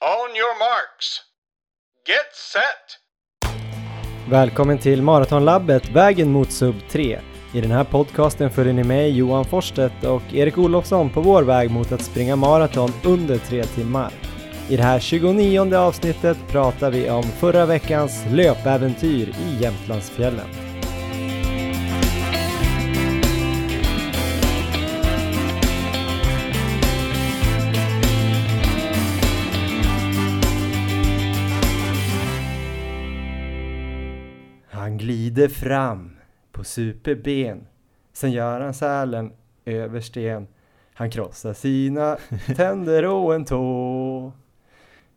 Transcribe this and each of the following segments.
On your marks. Get set! Välkommen till Maratonlabbet, vägen mot sub 3. I den här podcasten följer ni mig, Johan Forstedt och Erik Olofsson på vår väg mot att springa maraton under tre timmar. I det här 29 avsnittet pratar vi om förra veckans löpäventyr i Jämtlandsfjällen. Han glider fram på superben Sen gör han sälen över sten Han krossar sina tänder och en tå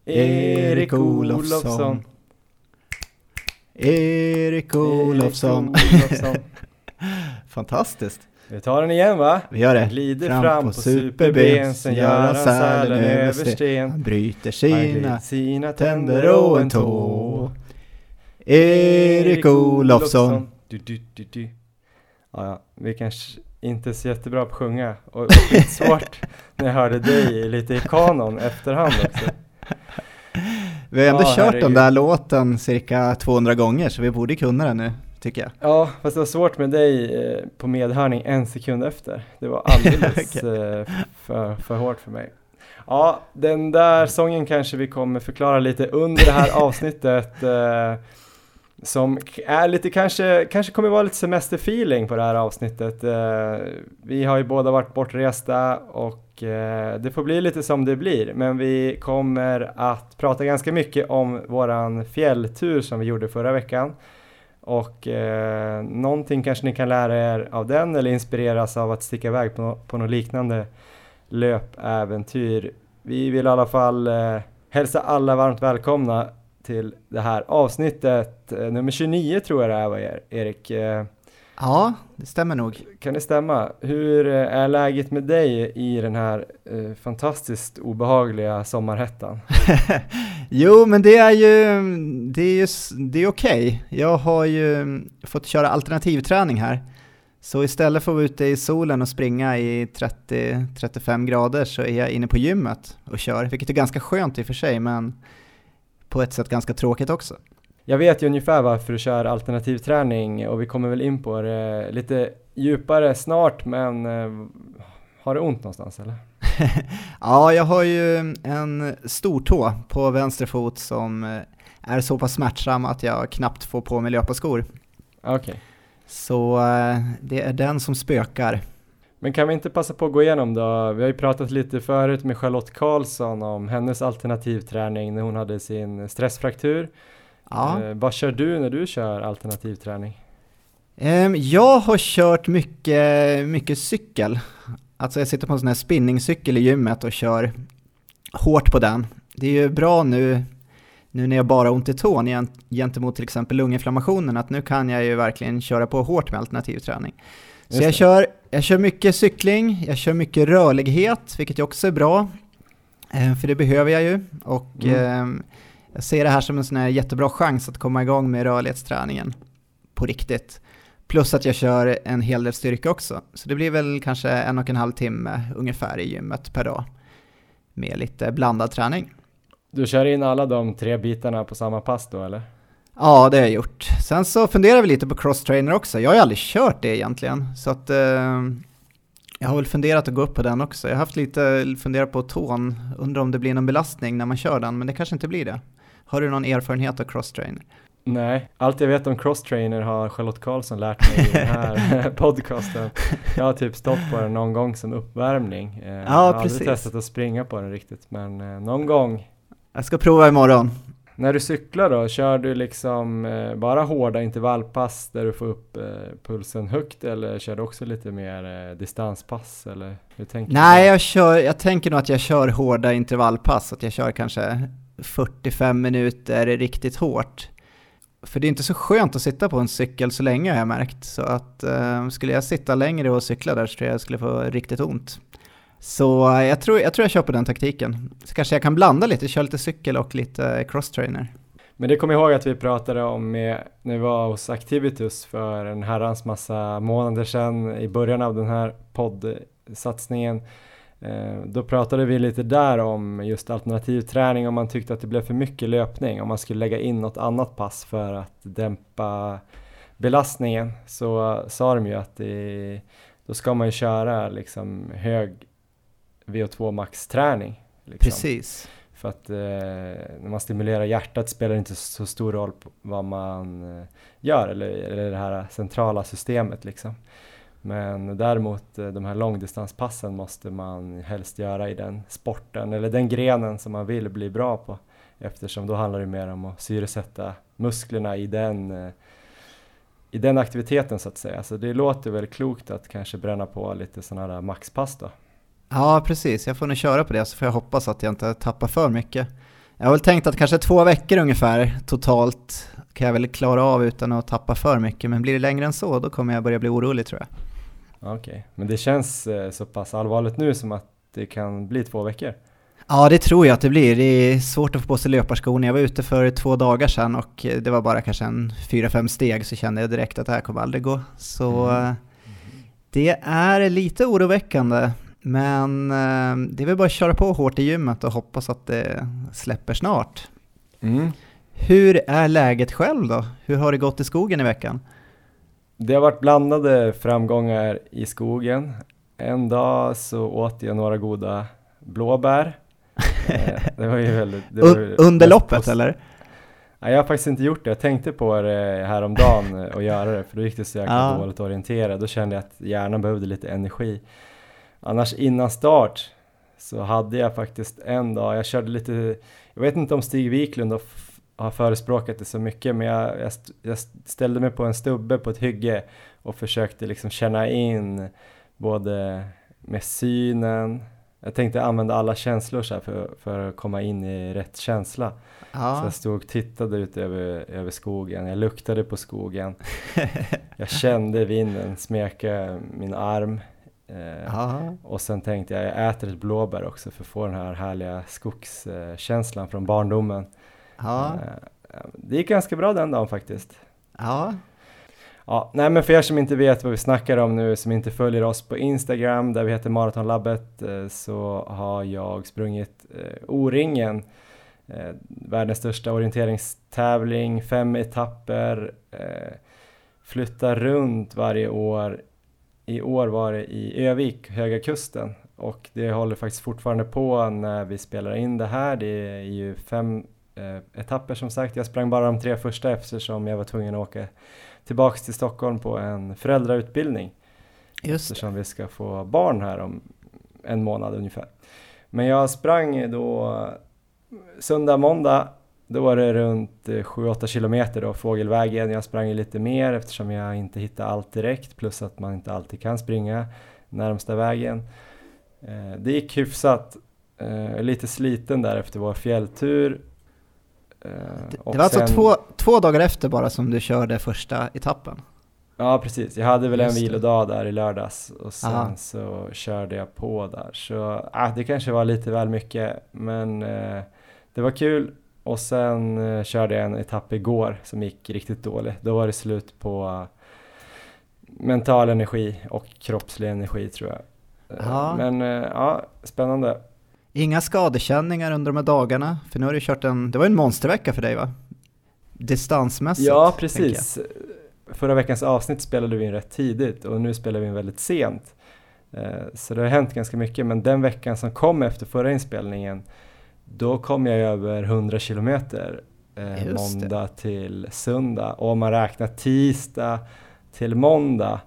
Erik Olofsson Erik Olofsson. Fantastiskt. Vi tar den igen va? Vi gör det. Glider fram, på superben Sen gör han sälen över Han sten bryter Han glider sina sina tänder och en tå. Erik Olofsson. Du, du, du, du. Ja, ja, vi kanske inte är så jättebra på att sjunga och svårt när jag hörde dig lite i kanon efterhand också. Vi har ändå Ja, kört den där låten cirka 200 gånger så vi borde kunna den nu, tycker jag. Ja, fast det var svårt med dig eh, på medhörning en sekund efter. Det var alldeles eh, för, för hårt för mig. Ja, den där sången kanske vi kommer förklara lite under det här avsnittet. Eh, som är lite kanske, kanske kommer vara lite semesterfeeling på det här avsnittet. Eh, vi har ju båda varit bortresta och eh, det får bli lite som det blir. Men vi kommer att prata ganska mycket om våran fjälltur som vi gjorde förra veckan. Och eh, någonting kanske ni kan lära er av den eller inspireras av att sticka iväg på, på något liknande löpäventyr. Vi vill i alla fall eh, hälsa alla varmt välkomna till det här avsnittet, eh, nummer 29 tror jag det är va, Er- Erik? Eh, Ja, det stämmer nog. kan det stämma? Hur eh, är läget med dig i den här eh, fantastiskt obehagliga sommarhettan? jo, men det är ju, det är ju, det är okej. Jag har ju fått köra alternativträning här. Så istället för att vara ute i solen och springa i 30-35 grader så är jag inne på gymmet och kör, vilket är ganska skönt i och för sig, men på ett sätt ganska tråkigt också. Jag vet ju ungefär varför du kör alternativträning och vi kommer väl in på det lite djupare snart men eh, har du ont någonstans eller? ja, jag har ju en stortå på vänster fot som eh, är så pass smärtsam att jag knappt får på mig löparskor. Okej. Så eh, det är den som spökar. Men kan vi inte passa på att gå igenom då? Vi har ju pratat lite förut med Charlotte Karlsson om hennes alternativträning när hon hade sin stressfraktur. Ja. Eh, vad kör du när du kör alternativträning? Ehm, Jag har kört mycket, mycket cykel. Alltså jag sitter på en sån här spinningcykel i gymmet och kör hårt på den. Det är ju bra nu, nu när jag bara har ont i tån gen- gentemot till exempel lunginflammationen, att nu kan jag ju verkligen köra på hårt med alternativträning. Så Just jag det. kör, jag kör mycket cykling, jag kör mycket rörlighet, vilket ju också är bra. Eh, För det behöver jag ju. Och Mm. ehm, jag ser det här som en sån här jättebra chans att komma igång med rörlighetsträningen på riktigt. Plus att jag kör en hel del styrka också. Så det blir väl kanske en och en halv timme ungefär i gymmet per dag. Med lite blandad träning. Du kör in alla de tre bitarna på samma pass då eller? Ja, det har jag gjort. Sen så funderar vi lite på cross-trainer också. Jag har ju aldrig kört det egentligen. Så att eh, jag har väl funderat att gå upp på den också. Jag har haft lite funderat på tån. Undrar om det blir någon belastning när man kör den, men det kanske inte blir det. Har du någon erfarenhet av cross-trainer? Nej, allt jag vet om crosstrainer har Charlotte Karlsson lärt mig i den här podcasten. Jag har typ stått på den någon gång som uppvärmning. Eh, jag har aldrig precis. testat att springa på den riktigt, men eh, någon gång. Jag ska prova imorgon. När du cyklar då, kör du liksom eh, bara hårda intervallpass där du får upp eh, pulsen högt eller kör du också lite mer eh, distanspass eller hur tänker Nej, du? jag, kör, jag tänker nog att jag kör hårda intervallpass. Att jag kör kanske 45 minuter riktigt hårt. För det är inte så skönt att sitta på en cykel så länge har jag märkt. Så att eh, skulle jag sitta längre och cykla där så tror jag jag skulle få riktigt ont. Så eh, jag tror, jag tror jag kör på den taktiken. Så kanske jag kan blanda lite, köra lite cykel och lite eh, crosstrainer. Men det kommer jag ihåg att vi pratade om med, när vi var hos Activitus för en herrans massa månader sedan i början av den här poddsatsningen. Eh, då pratade vi lite där om just alternativ träning om man tyckte att det blev för mycket löpning, om man skulle lägga in något annat pass för att dämpa belastningen så sa de ju att det, då ska man ju köra liksom hög VO2 max träning. Liksom. Precis. För att eh, när man stimulerar hjärtat spelar det inte så stor roll vad man eh, gör eller, eller det här centrala systemet liksom. Men däremot eh, de här långdistanspassen måste man helst göra i den sporten eller den grenen som man vill bli bra på eftersom då handlar det mer om att syresätta musklerna i den, eh, i den aktiviteten så att säga. Så det låter väl klokt att kanske bränna på lite sådana här maxpass då. Ja, precis. Jag får nog köra på det så får jag hoppas att jag inte tappar för mycket. Jag har väl tänkt att kanske två veckor ungefär totalt kan jag väl klara av utan att tappa för mycket. Men blir det längre än så, då kommer jag börja bli orolig tror jag. Okej, okay. men det känns eh, så pass allvarligt nu som att det kan bli två veckor? Ja, det tror jag att det blir. Det är svårt att få på sig löparskon. Jag var ute för två dagar sedan och det var bara kanske en fyra, fem steg så kände jag direkt att det här kommer aldrig gå. Så mm. Eh, det är lite oroväckande. Men eh, det är väl bara att köra på hårt i gymmet och hoppas att det släpper snart. Mm. Hur är läget själv då? Hur har det gått i skogen i veckan? Det har varit blandade framgångar i skogen. En dag så åt jag några goda blåbär. Eh, det var ju väldigt... Var Under loppet eller? Nej, jag har faktiskt inte gjort det. Jag tänkte på det häromdagen att göra det, för då gick det så jäkla ja. dåligt orientera. Då kände jag att hjärnan behövde lite energi. Annars innan start så hade jag faktiskt en dag, jag körde lite, jag vet inte om Stig Wiklund har, har förespråkat det så mycket, men jag, jag, jag, ställde mig på en stubbe på ett hygge och försökte liksom känna in både med synen, jag tänkte använda alla känslor så för, för att komma in i rätt känsla. Ja. Så jag stod och tittade ut över, över skogen, jag luktade på skogen, jag kände vinden smeka min arm, Eh, och sen tänkte jag, jag äter ett blåbär också för att få den här härliga skogskänslan från barndomen. Eh, det gick ganska bra den dagen faktiskt. Ja. Ja, nej men för er som inte vet vad vi snackar om nu, som inte följer oss på Instagram där vi heter Maratonlabbet, eh, så har jag sprungit eh, O-ringen, eh, världens största orienteringstävling, fem etapper, eh, flyttar runt varje år i år var det i Övik, Höga Kusten och det håller faktiskt fortfarande på när vi spelar in det här. Det är ju fem eh, etapper som sagt. Jag sprang bara de tre första eftersom jag var tvungen att åka tillbaks till Stockholm på en föräldrautbildning. Just eftersom vi ska få barn här om en månad ungefär. Men jag sprang då söndag, måndag då var det runt 7-8 eh, kilometer då, fågelvägen. Jag sprang lite mer eftersom jag inte hittade allt direkt plus att man inte alltid kan springa närmsta vägen. Eh, det gick hyfsat, eh, lite sliten där efter vår fjälltur. Det, var alltså sen, alltså två, två dagar efter bara som du körde första etappen? Ja precis, jag hade väl Just en vilodag där i lördags och sen Aha. så körde jag på där. Så äh, det kanske var lite väl mycket men eh, det var kul och sen eh, körde jag en etapp igår som gick riktigt dåligt. Då var det slut på uh, mental energi och kroppslig energi tror jag. Eh, ja. Men ja, spännande. Inga skadekänningar under de här dagarna? För nu har du kört en, det var en monstervecka för dig va? Distansmässigt. Ja, precis. Förra veckans avsnitt spelade vi in rätt tidigt och nu spelar vi in väldigt sent. Så det har hänt ganska mycket, men den veckan som kom efter förra inspelningen då kom jag över 100 kilometer eh, måndag till söndag och om man räknar tisdag till måndag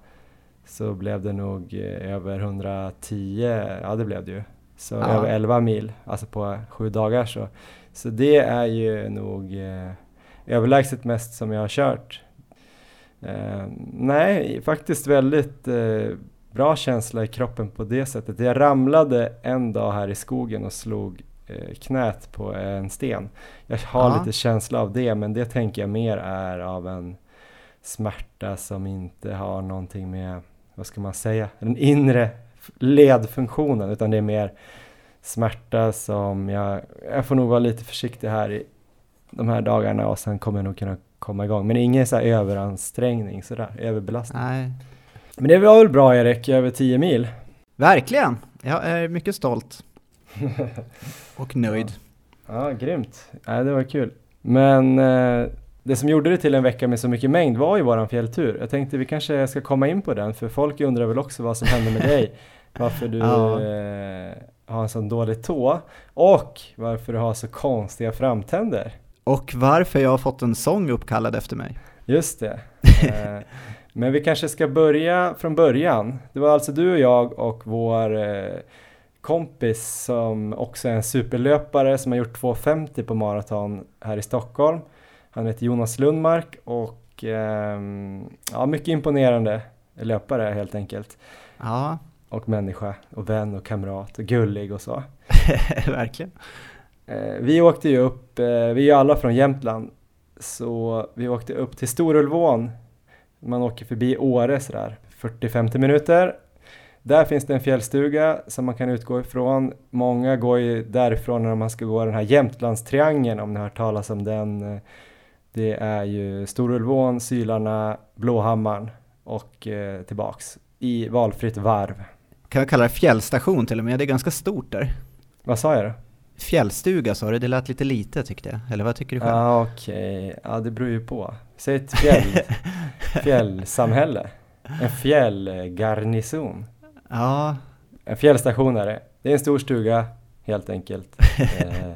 så blev det nog eh, över 110, ja det blev det ju. Så ja. över 11 mil, alltså på sju dagar så. Så det är ju nog eh, överlägset mest som jag har kört. Eh, nej, faktiskt väldigt eh, bra känsla i kroppen på det sättet. Jag ramlade en dag här i skogen och slog knät på en sten. Jag har ja. lite känsla av det men det tänker jag mer är av en smärta som inte har någonting med, vad ska man säga, den inre ledfunktionen utan det är mer smärta som jag, jag får nog vara lite försiktig här i de här dagarna och sen kommer jag nog kunna komma igång. Men ingen så här överansträngning sådär, överbelastning. Nej. Men det var väl bra Erik, över 10 mil? Verkligen! Jag är mycket stolt. och nöjd. Ja, ja grymt. Ja, det var kul. Men eh, det som gjorde det till en vecka med så mycket mängd var ju våran fjälltur. Jag tänkte vi kanske ska komma in på den, för folk undrar väl också vad som hände med dig. Varför du ja. eh, har en sån dålig tå och varför du har så konstiga framtänder. Och varför jag har fått en sång uppkallad efter mig. Just det. Eh, men vi kanske ska börja från början. Det var alltså du och jag och vår eh, kompis som också är en superlöpare som har gjort 2.50 på maraton här i Stockholm. Han heter Jonas Lundmark och eh, ja, mycket imponerande löpare helt enkelt. Ja. Och människa och vän och kamrat och gullig och så. Verkligen. Eh, vi åkte ju upp, eh, vi är ju alla från Jämtland, så vi åkte upp till Storulvån. Man åker förbi Åre sådär 40-50 minuter. Där finns det en fjällstuga som man kan utgå ifrån. Många går ju därifrån när man ska gå den här Jämtlandstriangeln om ni har hört talas om den. Det är ju Storulvån, Sylarna, Blåhammaren och eh, tillbaks i valfritt varv. Kan jag kalla det fjällstation till och med? Det är ganska stort där. Vad sa jag då? Fjällstuga sa du, det lät lite lite tyckte jag. Eller vad tycker du själv? Ja ah, okej, okay. ja det beror ju på. Säg ett fjäll, fjällsamhälle. En fjällgarnison. Ja. En fjällstation är det. Det är en stor stuga helt enkelt. eh,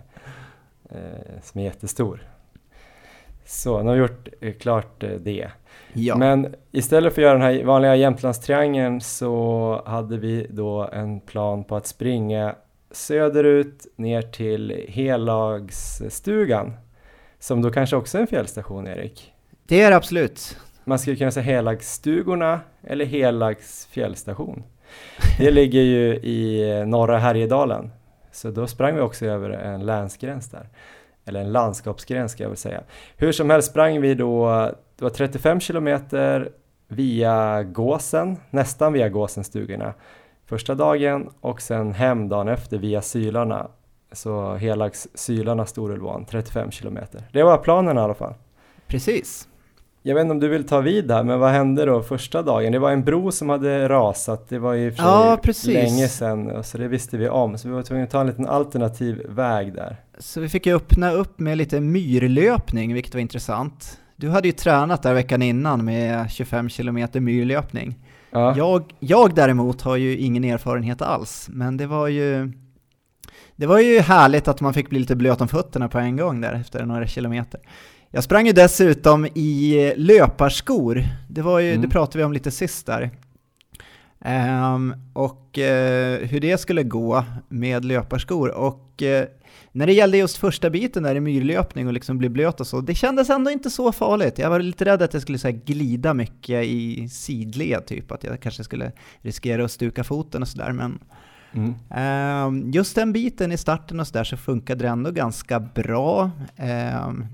eh, som är jättestor. Så nu har vi gjort eh, klart eh, det. Ja. Men istället för att göra den här vanliga Jämtlandstriangeln så hade vi då en plan på att springa söderut ner till Helagsstugan. Som då kanske också är en fjällstation, Erik? Det är det absolut. Man skulle kunna säga Helagsstugorna eller Helags fjällstation. Det ligger ju i eh, norra Härjedalen. Så då sprang vi också över en länsgräns där. Eller en landskapsgräns ska jag väl säga. Hur som helst sprang vi då, det var 35 kilometer via Gåsen, nästan via Gåsenstugorna första dagen och sen hem dagen efter via Sylarna. Så Helags Sylarna Storulvån, 35 kilometer. Det var planen i alla fall. Precis. Jag vet inte om du vill ta vid här, men vad hände då första dagen? Det var en bro som hade rasat, det var ju för ja, precis. länge sedan, så det visste vi om, så vi var tvungna att ta en liten alternativ väg där. Så vi fick ju öppna upp med lite myrlöpning, vilket var intressant. Du hade ju tränat där veckan innan med 25 kilometer myrlöpning. Ja. Jag, jag däremot har ju ingen erfarenhet alls, men det var ju det var ju härligt att man fick bli lite blöt om fötterna på en gång där efter några kilometer. Jag sprang ju dessutom i löparskor, det, var ju, mm. det pratade vi om lite sist där. Um, och uh, hur det skulle gå med löparskor. Och uh, när det gällde just första biten där i myrlöpning och liksom bli blöt och så, det kändes ändå inte så farligt. Jag var lite rädd att jag skulle så här, glida mycket i sidled, typ att jag kanske skulle riskera att stuka foten och sådär. Men mm. um, just den biten i starten och sådär så funkade det ändå ganska bra. Um,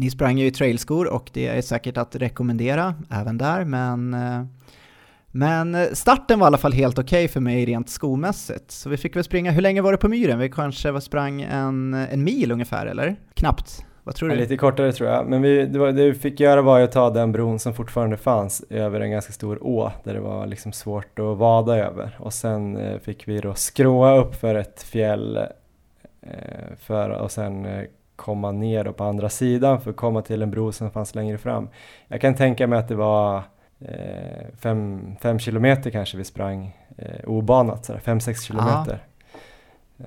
ni sprang ju i trailskor och det är säkert att rekommendera även där, men eh, men starten var i alla fall helt okej okay för mig rent skomässigt. Så vi fick väl springa, hur länge var det på myren? Vi kanske sprang en, en mil ungefär, eller? Knappt. Vad tror du? Ja, lite kortare tror jag, men vi, det, var, det vi fick göra var att ta den bron som fortfarande fanns över en ganska stor å där det var liksom svårt att vada över och sen eh, fick vi då skråa upp för ett fjäll eh, för, och sen eh, komma ner då på andra sidan för att komma till en bro som fanns längre fram. Jag kan tänka mig att det var eh, fem, fem kilometer kanske vi sprang eh, obanat, sådär, fem, sex kilometer. Eh,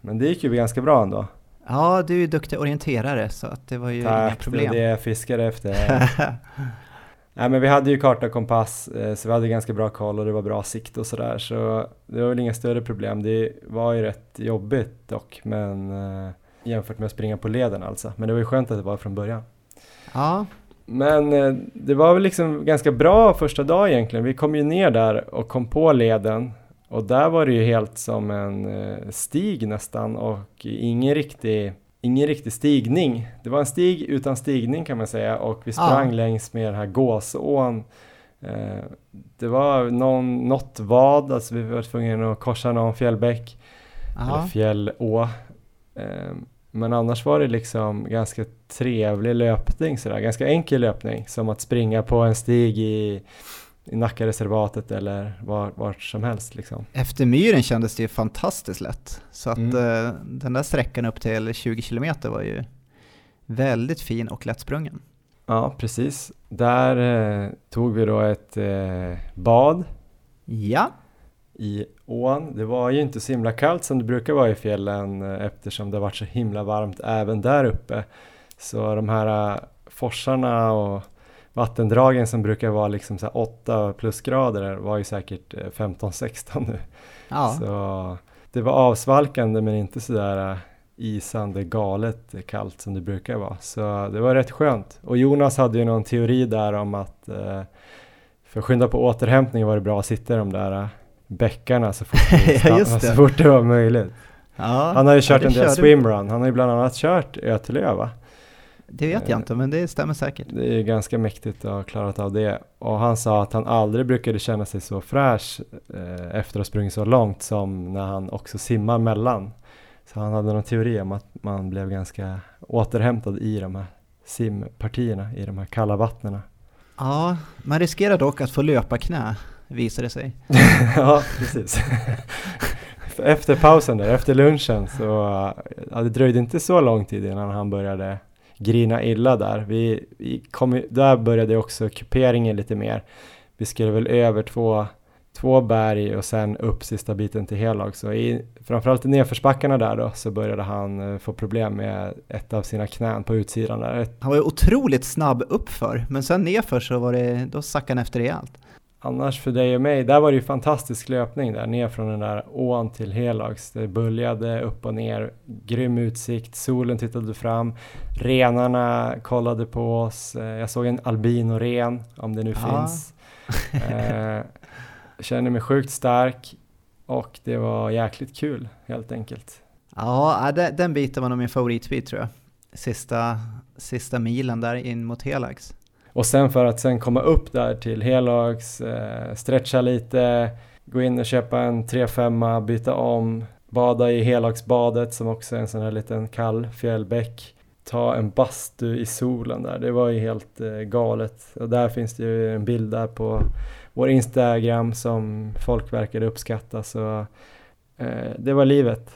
men det gick ju ganska bra ändå. Ja, du är duktig orienterare så att det var ju Tack, inga problem. Tack, det är det jag fiskade efter. Nej men vi hade ju karta och kompass eh, så vi hade ganska bra koll och det var bra sikt och sådär så det var väl inga större problem. Det var ju rätt jobbigt dock men eh, jämfört med att springa på leden alltså. Men det var ju skönt att det var från början. Ja, men eh, det var väl liksom ganska bra första dag egentligen. Vi kom ju ner där och kom på leden och där var det ju helt som en eh, stig nästan och ingen riktig, ingen riktig stigning. Det var en stig utan stigning kan man säga och vi sprang ja. längs med den här gåsån. Eh, det var någon, något vad, alltså vi var tvungna att korsa någon fjällbäck Aha. eller fjällå. Men annars var det liksom ganska trevlig löpning sådär, ganska enkel löpning som att springa på en stig i i Nackareservatet eller var, vart som helst. Liksom. Efter myren kändes det ju fantastiskt lätt. Så att Mm. eh, den där sträckan upp till 20 km var ju väldigt fin och lättsprungen. Ja, precis. Där eh, tog vi då ett eh, bad Ja, i ån. Det var ju inte så himla kallt som det brukar vara i fjällen eh, eftersom det har varit så himla varmt även där uppe. Så de här eh, forsarna och vattendragen som brukar vara liksom så här 8 plusgrader var ju säkert eh, 15-16 nu. ja. Så det var avsvalkande men inte sådär isande galet kallt som det brukar vara. Så det var rätt skönt. Och Jonas hade ju någon teori där om att eh, för att skynda på återhämtningen var det bra att sitta i de där bäckarna så fort, Ja, så fort det var möjligt. ja. Han har ju kört ja, en del swimrun. Han har ju bland annat kört Ötelö va? Det vet jag inte, men det stämmer säkert. Det är ganska mäktigt att ha klarat av det. Och han sa att han aldrig brukade känna sig så fräsch eh, efter att ha sprungit så långt som när han också simmar mellan. Så han hade någon teori om att man blev ganska återhämtad i de här simpartierna, i de här kalla vattnena. Ja, man riskerar dock att få löpa knä, visar det sig. ja, precis. efter pausen där, efter lunchen så ja, det dröjde inte så lång tid innan han började grina illa där. Vi, vi kom, där började också kuperingen lite mer. Vi skulle väl över två, två berg och sen upp sista biten till Helag. Så i, framförallt i nedförsbackarna där då så började han eh, få problem med ett av sina knän på utsidan där. Han var ju otroligt snabb uppför, men sen nerför så var det, då sackade han efter rejält. Annars för dig och mig, där var det ju fantastisk löpning där ner från den där ån till Helags. Det böljade upp och ner, grym utsikt, solen tittade fram, renarna kollade på oss. Eh, Jag såg en albinoren, om det nu Ja. finns. Eh, känner mig sjukt stark och det var jäkligt kul helt enkelt. Ja, den, biten var nog min favoritbit tror jag. Sista, sista milen där in mot Helax. Och sen för att sen komma upp där till Helags, eh, stretcha lite, gå in och köpa en 3-5, byta om, bada i Helagsbadet som också är en sån här liten kall fjällbäck. Ta en bastu i solen där, det var ju helt eh, galet. Och där finns det ju en bild där på vår Instagram som folk verkade uppskatta så eh, det var livet.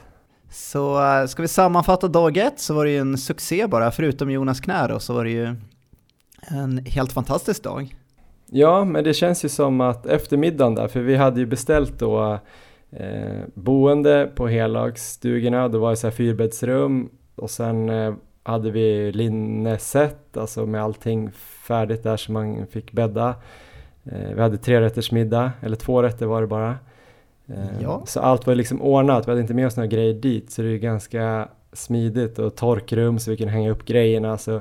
Så eh, ska vi sammanfatta dag ett så var det ju en succé bara, förutom Jonas knä då, så var det ju en helt fantastisk dag. Ja, men det känns ju som att eftermiddagen där, för vi hade ju beställt då eh, boende på Helagsstugorna, det var ju så här fyrbäddsrum och sen eh, hade vi linneset, alltså med allting färdigt där som man fick bädda. Eh, vi hade tre rätters middag, eller två rätter var det bara. Eh, Ja. Så allt var liksom ordnat, vi hade inte med oss några grejer dit så det är ju ganska smidigt och torkrum så vi kan hänga upp grejerna. Så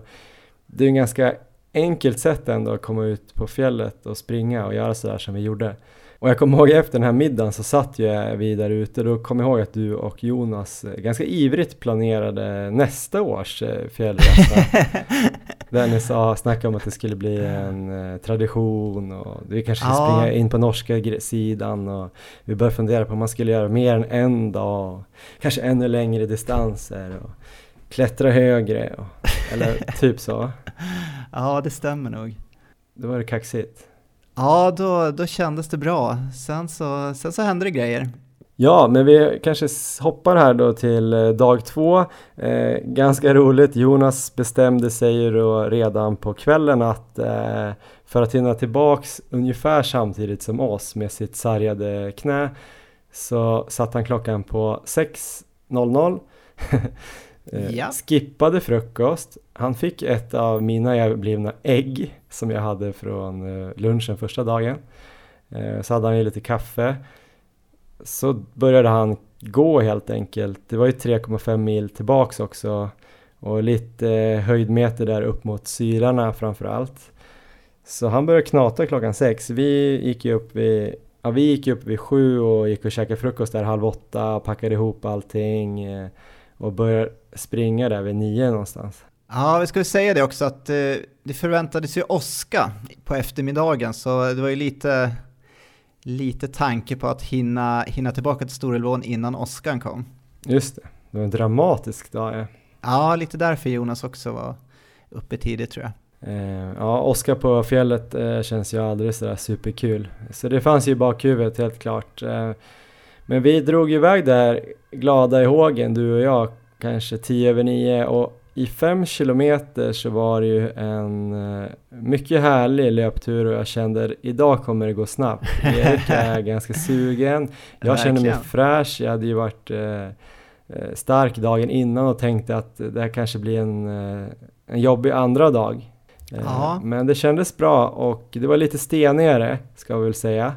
det är en ganska enkelt sätt ändå att komma ut på fjället och springa och göra sådär som vi gjorde. Och jag kommer ihåg efter den här middagen så satt ju vi där ute, då kom jag ihåg att du och Jonas eh, ganska ivrigt planerade nästa års eh, fjällresa. där ni sa, snackade om att det skulle bli en eh, tradition och vi kanske skulle Ja. springa in på norska sidan och vi började fundera på om man skulle göra mer än en dag, kanske ännu längre distanser och klättra högre, och, eller typ så. Ja, det stämmer nog. Då var det kaxigt. Ja, då, då kändes det bra. Sen så, sen så hände det grejer. Ja, men vi kanske hoppar här då till eh, dag två. Eh, ganska roligt, Jonas bestämde sig ju då redan på kvällen att eh, för att hinna tillbaks ungefär samtidigt som oss med sitt sargade knä så satte han klockan på 6.00 Eh, Ja. Skippade frukost. Han fick ett av mina överblivna ägg som jag hade från eh, lunchen första dagen. Eh, Så hade han ju lite kaffe. Så började han gå helt enkelt. Det var ju 3,5 mil tillbaks också. Och lite eh, höjdmeter där upp mot Sylarna framför allt. Så han började knata klockan sex. Vi gick ju upp vid, ja, vi gick upp vid sju och gick och käkade frukost där halv åtta, packade ihop allting eh, och började springa där vid nio någonstans. Ja, vi ska säga det också att eh, det förväntades ju åska på eftermiddagen, så det var ju lite, lite tanke på att hinna, hinna tillbaka till Storulvån innan åskan kom. Just det, det var en dramatisk dag. Ja. Ja, lite därför Jonas också var uppe tidigt tror jag. Eh, ja, Oskar på fjället eh, känns ju aldrig sådär superkul. Så det fanns ju i bakhuvudet helt klart. Men vi drog iväg där glada i hågen, du och jag, kanske 10 över 9 och i fem kilometer så var det ju en uh, mycket härlig löptur och jag kände idag kommer det gå snabbt. Erik är ganska sugen, jag kände mig fräsch, jag hade ju varit uh, stark dagen innan och tänkte att det här kanske blir en, en jobbig andra dag. Ja. Men det kändes bra och det var lite stenigare ska vi väl säga.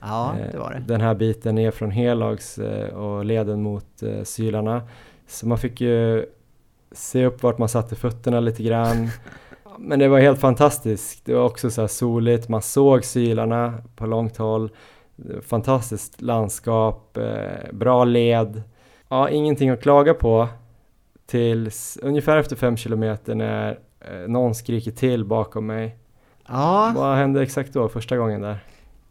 Ja, det var det. Den här biten ner från Helags och leden mot Sylarna. Så man fick ju se upp vart man satte fötterna lite grann. Men det var helt fantastiskt. Det var också så soligt, man såg sylarna på långt håll. Fantastiskt landskap, eh, bra led. Ja, ingenting att klaga på tills ungefär efter fem kilometer när eh, någon skriker till bakom mig. Ja. Vad hände exakt då, första gången där?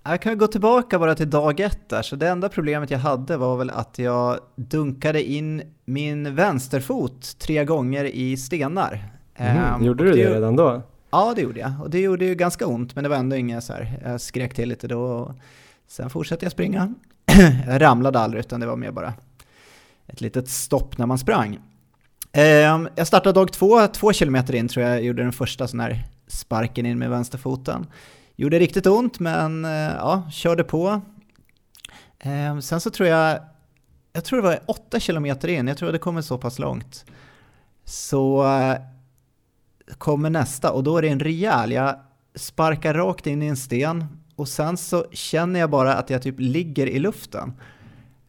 Jag kan gå tillbaka bara till dag ett där, så det enda problemet jag hade var väl att jag dunkade in min vänsterfot tre gånger i stenar. Mm, gjorde du det, det redan då? Ja, det gjorde jag. Och det gjorde ju ganska ont, men det var ändå inget så här, jag skrek till lite då. Och sen fortsatte jag springa. jag ramlade aldrig, utan det var mer bara ett litet stopp när man sprang. Um, jag startade dag två, två kilometer in tror jag, jag gjorde den första sån här sparken in med vänsterfoten. Gjorde riktigt ont men eh, ja, körde på. Eh, sen så tror jag, jag tror det var 8 kilometer in, jag tror det kommer så pass långt. Så eh, kommer nästa och då är det en rejäl, jag sparkar rakt in i en sten och sen så känner jag bara att jag typ ligger i luften.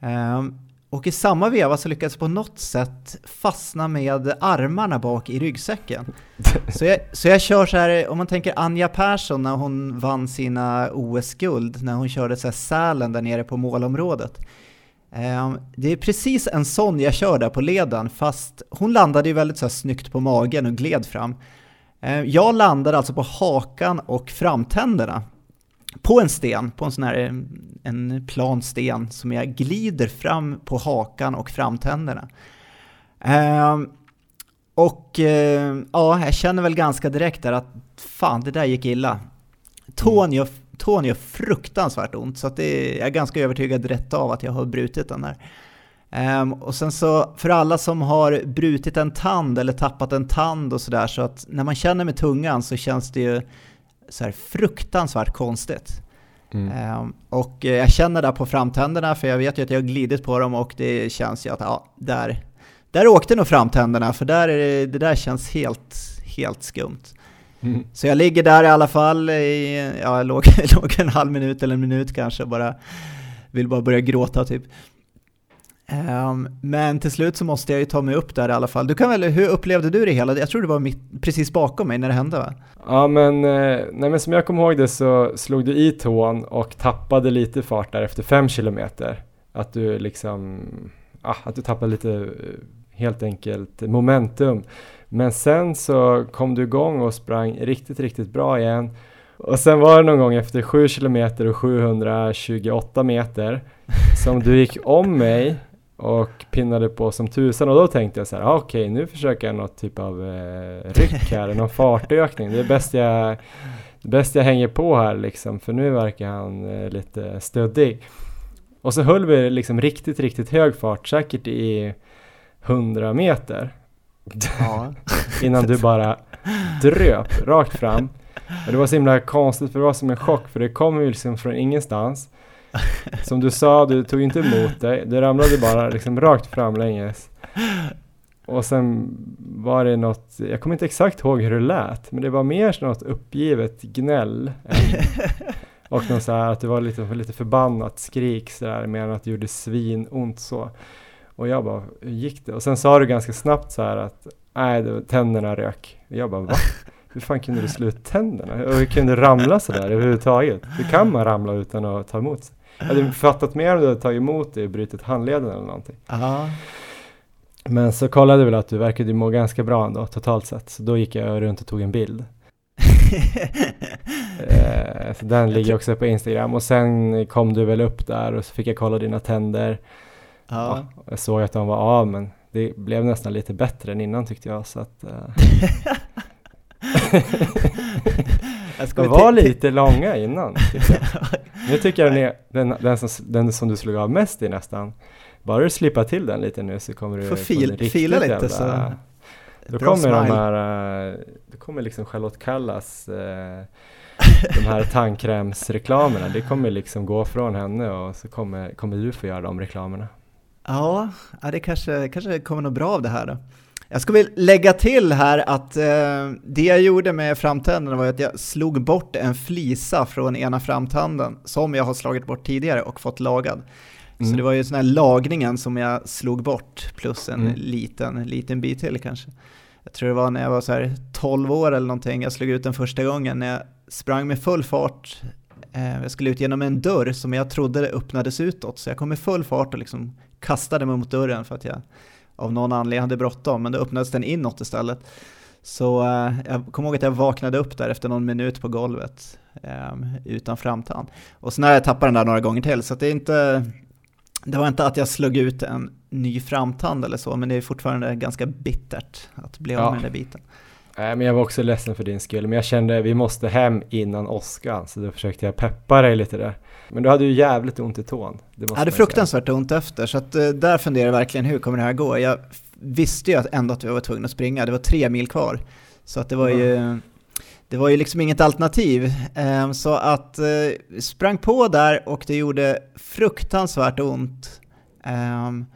Ehm, och i samma veva så lyckades jag på något sätt fastna med armarna bak i ryggsäcken. Så jag, så jag kör så här, om man tänker Anja Persson när hon vann sina OS-guld, när hon körde så här Sälen där nere på målområdet. Ehm, det är precis en sån jag kör där på leden, fast hon landade ju väldigt så här snyggt på magen och gled fram. Ehm, jag landade alltså på hakan och framtänderna på en sten, på en sån här en plan sten som jag glider fram på hakan och framtänderna. Eh, och eh, ja, jag känner väl ganska direkt där att fan, det där gick illa. Tån gör, tån gör fruktansvärt ont, så att det jag är ganska övertygad rätt av att jag har brutit den där. Um, och sen så för alla som har brutit en tand eller tappat en tand och sådär så att när man känner med tungan så känns det ju så här fruktansvärt konstigt. Mm. Um, och eh, jag känner där på framtänderna, för jag vet ju att jag har glidit på dem och det känns ju att ja, där, där åkte nog framtänderna, för där är det, det där känns helt, helt skumt. Mm. Så jag ligger där i alla fall, i, ja, jag låg, låg en halv minut eller en minut kanske, bara vill bara börja gråta typ. Um, men till slut så måste jag ju ta mig upp där i alla fall. Du kan väl, hur upplevde du det hela? Jag tror du var mitt, precis bakom mig när det hände va? Ja men, eh, nej, men som jag kommer ihåg det så slog du i tån och tappade lite fart där efter fem kilometer. Att du liksom, ah, att du tappade lite eh, helt enkelt momentum. Men sen så kom du igång och sprang riktigt, riktigt bra igen. Och sen var det någon gång efter 7 kilometer och 728 meter som du gick om mig och pinnade på som tusan och då tänkte jag så här, ah, okej okay, nu försöker jag något typ av eh, ryck här, någon fartökning. Det är bäst jag, bäst jag hänger på här liksom, för nu verkar han eh, lite stöddig. Och så höll vi liksom riktigt, riktigt hög fart, säkert i 100 meter. Ja. Innan du bara dröp rakt fram. Och det var så himla konstigt för det var som en chock för det kom ju liksom från ingenstans. Som du sa, du tog inte emot dig. Du ramlade bara liksom rakt framlänges. Och sen var det något, jag kommer inte exakt ihåg hur det lät, men det var mer något uppgivet gnäll. och något så här att det var lite, lite förbannat skrik sådär, mer än att det gjorde svinont så. Och jag bara, hur gick det? Och sen sa du ganska snabbt så här att, nej, tänderna rök. Och jag bara, va? Hur fan kunde du slå ut tänderna? Och hur kunde du ramla sådär överhuvudtaget? Hur kan man ramla utan att ta emot sig? Jag hade fattat mer om du hade tagit emot det och brutit handleden eller någonting. Aha. Men så kollade väl att du verkade må ganska bra ändå totalt sett. Så då gick jag runt och tog en bild. eh, så den ligger också på Instagram och sen kom du väl upp där och så fick jag kolla dina tänder. Ja. ja jag såg att de var av men det blev nästan lite bättre än innan tyckte jag så att eh, De var lite långa innan. Tycker nu tycker jag den, är, den, den, som, den som du slog av mest i nästan, bara du slipar till den lite nu så kommer du få fil, fila lite jävla, så. Då kommer smile. de här, då kommer liksom Charlotte Kallas eh, de här tandkrämsreklamerna, det kommer liksom gå från henne och så kommer, kommer du få göra de reklamerna. Ja, det kanske, kanske kommer något bra av det här då. Jag ska väl lägga till här att eh, det jag gjorde med framtänderna var att jag slog bort en flisa från ena framtanden som jag har slagit bort tidigare och fått lagad. Mm. Så det var ju sån här lagningen som jag slog bort plus en mm. liten, liten bit till kanske. Jag tror det var när jag var så här 12 år eller någonting, jag slog ut den första gången när jag sprang med full fart. Eh, jag skulle ut genom en dörr som jag trodde öppnades utåt, så jag kom med full fart och liksom kastade mig mot dörren för att jag av någon anledning hade bråttom, men då öppnades den inåt istället. Så eh, jag kommer ihåg att jag vaknade upp där efter någon minut på golvet eh, utan framtand. Och sen har jag tappat den där några gånger till, så det är inte det var inte att jag slog ut en ny framtand eller så, men det är fortfarande ganska bittert att bli av ja. med den där biten. Nej, men jag var också ledsen för din skull, men jag kände att vi måste hem innan åskan, så då försökte jag peppa dig lite där. Men du hade ju jävligt ont i tån. Det jag hade fruktansvärt säga. ont efter, så att, uh, där funderade jag verkligen hur kommer det här gå? Jag visste ju att ändå att vi var tvungna att springa, det var tre mil kvar. Så att det var mm. ju det var ju liksom inget alternativ. Um, så att uh, sprang på där och det gjorde fruktansvärt ont. Um,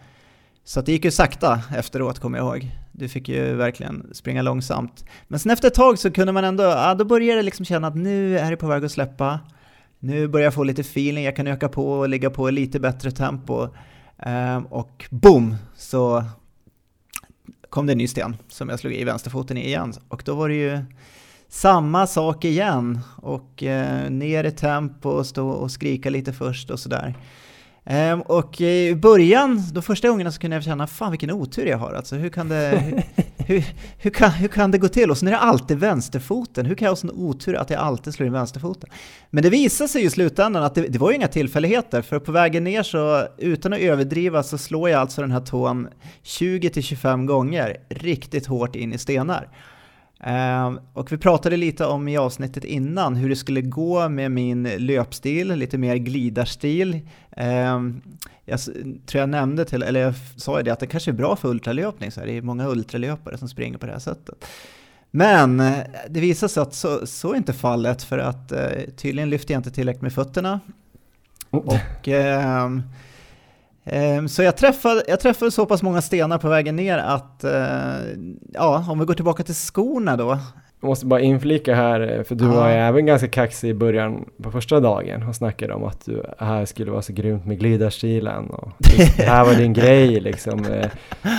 så att det gick ju sakta efteråt kommer jag ihåg. Du fick ju verkligen springa långsamt. Men sen efter ett tag så kunde man ändå, ja då började det liksom känna att nu är det på väg att släppa. Nu börjar jag få lite feeling, jag kan öka på och ligga på lite bättre tempo. Um, och boom! Så kom det en ny sten som jag slog i vänsterfoten i igen. Och då var det ju samma sak igen. Och eh, ner i tempo och stå och skrika lite först och sådär. Um, och i början, de första gångerna så kunde jag känna, fan vilken otur jag har alltså. Hur kan det, hur, hur, hur, kan, hur kan det gå till? Och sen är det alltid vänsterfoten. Hur kan jag ha sån otur att jag alltid slår in vänsterfoten? Men det visade sig i slutändan att det, det var ju inga tillfälligheter, för på vägen ner så, utan att överdriva, så slår jag alltså den här tån 20-25 gånger riktigt hårt in i stenar. Uh, och vi pratade lite om i avsnittet innan hur det skulle gå med min löpstil, lite mer glidarstil. Uh, jag tror jag nämnde till, eller jag sa ju det att det kanske är bra för ultralöpning, så här, det är många ultralöpare som springer på det här sättet. Men uh, det visade sig att så, så är inte fallet för att eh, tydligen lyfter jag inte tillräckligt med fötterna. Mm. Och ehm, Ehm, så jag träffade, jag träffade så pass många stenar på vägen ner att, eh, ja, om vi går tillbaka till skorna då. Jag måste bara inflika här, för du ja. var ju även ganska kaxig i början på första dagen och snackade om att du här skulle vara så grymt med glidarstilen och det här var din grej liksom. Eh,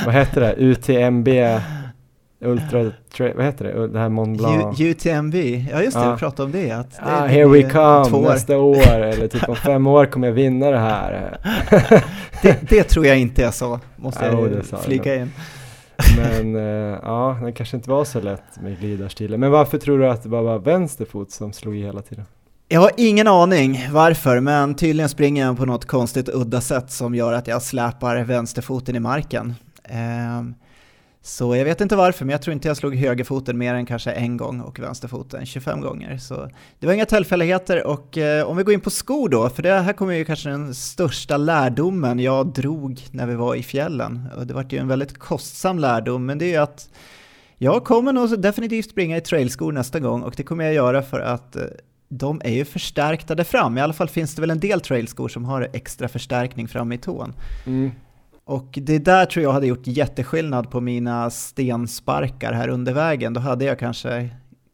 vad heter det? UTMB Ultra, vad heter det? Det här Mont Blanc? U UTMB, ja just det, ja. vi pratade om det. Att det ah, here we come, nästa år, eller typ om fem år kommer jag vinna det här. det, det, tror jag inte jag sa, måste jag ja, flika in. Men uh, ja, det kanske inte var så lätt med glidarstilen. Men varför tror du att det bara var vänsterfot som slog i hela tiden? Jag har ingen aning varför, men tydligen springer jag på något konstigt udda sätt som gör att jag släpar vänsterfoten i marken. Um, så jag vet inte varför, men jag tror inte jag slog högerfoten mer än kanske en gång och vänsterfoten 25 gånger. Så det var inga tillfälligheter och eh, om vi går in på skor då, för det här kommer ju kanske den största lärdomen jag drog när vi var i fjällen. Och det var ju en väldigt kostsam lärdom, men det är ju att jag kommer nog definitivt springa i trailskor nästa gång och det kommer jag göra för att eh, de är ju förstärkta där fram. I alla fall finns det väl en del trailskor som har extra förstärkning fram i tån. Mm. Och det där tror jag hade gjort jätteskillnad på mina stensparkar här under vägen. Då hade jag kanske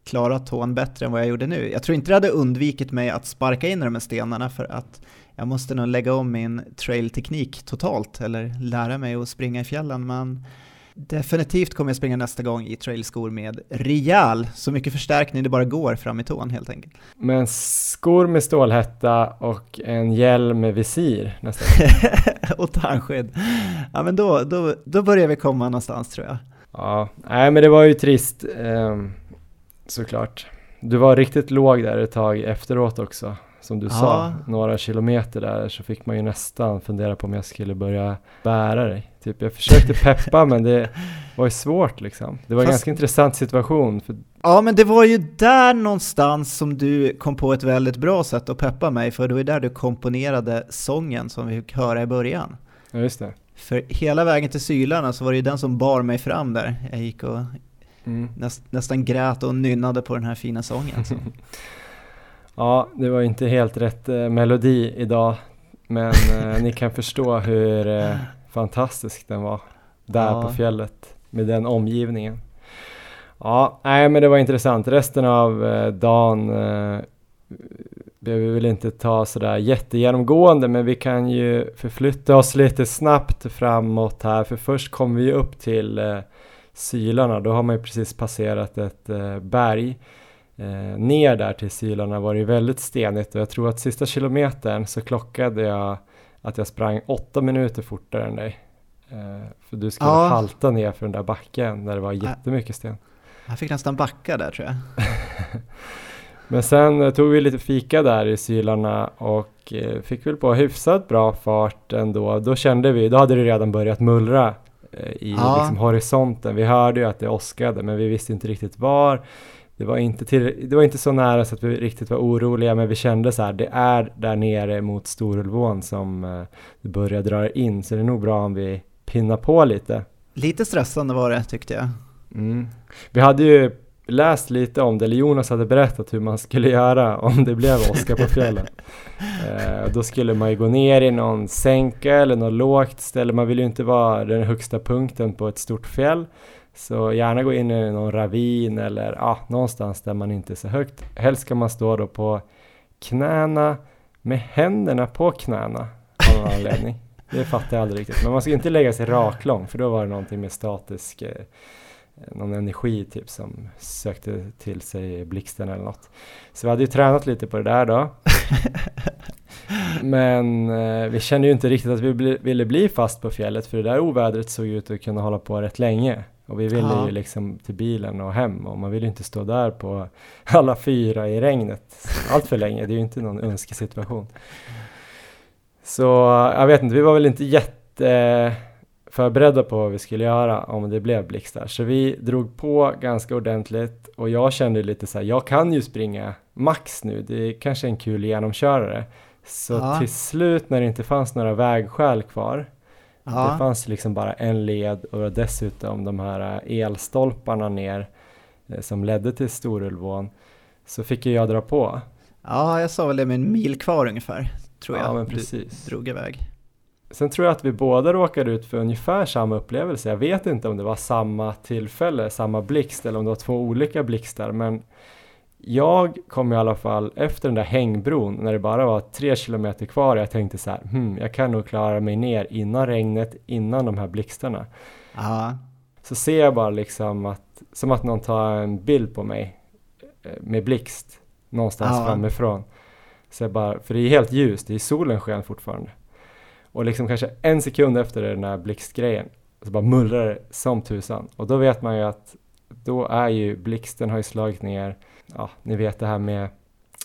klarat tån bättre än vad jag gjorde nu. Jag tror inte det hade undvikit mig att sparka in de här stenarna för att jag måste nog lägga om min trailteknik totalt eller lära mig att springa i fjällen. Men Definitivt kommer jag springa nästa gång i trailskor med rejäl, så mycket förstärkning det bara går fram i tån helt enkelt. Men skor med stålhätta och en hjälm med visir nästa gång? och tandskydd. Ja men då, då, då börjar vi komma någonstans tror jag. Ja, nej men det var ju trist eh, såklart. Du var riktigt låg där ett tag efteråt också. Som du ja. sa, några kilometer där så fick man ju nästan fundera på om jag skulle börja bära dig Typ, jag försökte peppa men det var ju svårt liksom. Det var en Fast- ganska intressant situation. För, Ja, men det var ju där någonstans som du kom på ett väldigt bra sätt att peppa mig, för det var ju där du komponerade sången som vi fick höra i början. ja, just det. För hela vägen till Sylarna så var det ju den som bar mig fram där. Jag gick och Mm. näst, nästan grät och nynnade på den här fina sången. Så. Ja, det var inte helt rätt eh, melodi idag. Men eh, ni kan förstå hur eh, fantastisk den var där Ja. på fjället med den omgivningen. Ja, nej men det var intressant. Resten av eh, dagen eh, behöver vi väl inte ta sådär jättegenomgående men vi kan ju förflytta oss lite snabbt framåt här för först kommer vi upp till eh, Sylarna. Då har man ju precis passerat ett eh, berg. Eh, ner där till Sylarna var det ju väldigt stenigt och jag tror att sista kilometern så klockade jag att jag sprang åtta minuter fortare än dig. Eh, för du skulle Ja. halta ner för den där backen där det var jättemycket sten. Jag fick nästan backa där tror jag. Men sen eh, tog vi lite fika där i Sylarna och eh, fick väl på hyfsat bra fart ändå. Då kände vi, då hade det redan börjat mullra i Ja. liksom horisonten. Vi hörde ju att det åskade men vi visste inte riktigt var. Det var inte, till, det var inte så nära så att vi riktigt var oroliga men vi kände så här, det är där nere mot Storulvån som eh, det börjar dra in så det är nog bra om vi pinnar på lite. Lite stressande var det tyckte jag. Mm. Vi hade ju läst lite om det, eller Jonas hade berättat hur man skulle göra om det blev åska på fjällen. Eh, då skulle man ju gå ner i någon sänka eller något lågt ställe. Man vill ju inte vara den högsta punkten på ett stort fjäll. Så gärna gå in i någon ravin eller ja, någonstans där man inte är så högt. Helst ska man stå då på knäna med händerna på knäna av någon anledning. Det fattar jag aldrig riktigt. Men man ska inte lägga sig raklång för då var det någonting med statisk eh, någon energi typ som sökte till sig blixten eller något. Så vi hade ju tränat lite på det där då. Men eh, vi kände ju inte riktigt att vi bli, ville bli fast på fjället för det där ovädret såg ut att kunna hålla på rätt länge. Och vi ville Ja. ju liksom till bilen och hem och man vill ju inte stå där på alla fyra i regnet allt för länge. Det är ju inte någon önskesituation. Så jag vet inte, vi var väl inte jätte förberedda på vad vi skulle göra om det blev blixtar. Så vi drog på ganska ordentligt och jag kände lite så här, jag kan ju springa max nu, det är kanske en kul genomkörare. Så Ja. till slut när det inte fanns några vägskäl kvar, det Ja, fanns liksom bara en led och dessutom de här eh, elstolparna ner eh, som ledde till Storulvån, så fick ju jag dra på. ja jag sa väl det med en mil kvar ungefär, tror jag. Ja men du precis. drog iväg. Sen tror jag att vi båda råkade ut för ungefär samma upplevelse. Jag vet inte om det var samma tillfälle, samma blixt eller om det var två olika blixtar. Men jag kom i alla fall efter den där hängbron när det bara var tre kilometer kvar. Jag tänkte så här, hmm, jag kan nog klara mig ner innan regnet, innan de här blixtarna. Ja, Så ser jag bara liksom att, som att någon tar en bild på mig eh, med blixt någonstans Ja. framifrån. Så jag bara, för det är helt ljust, det är solen sken fortfarande. Och liksom kanske en sekund efter den här blixtgrejen så bara mullrar det som tusan. Och då vet man ju att då är ju blixten har ju slagit ner, ja ni vet det här med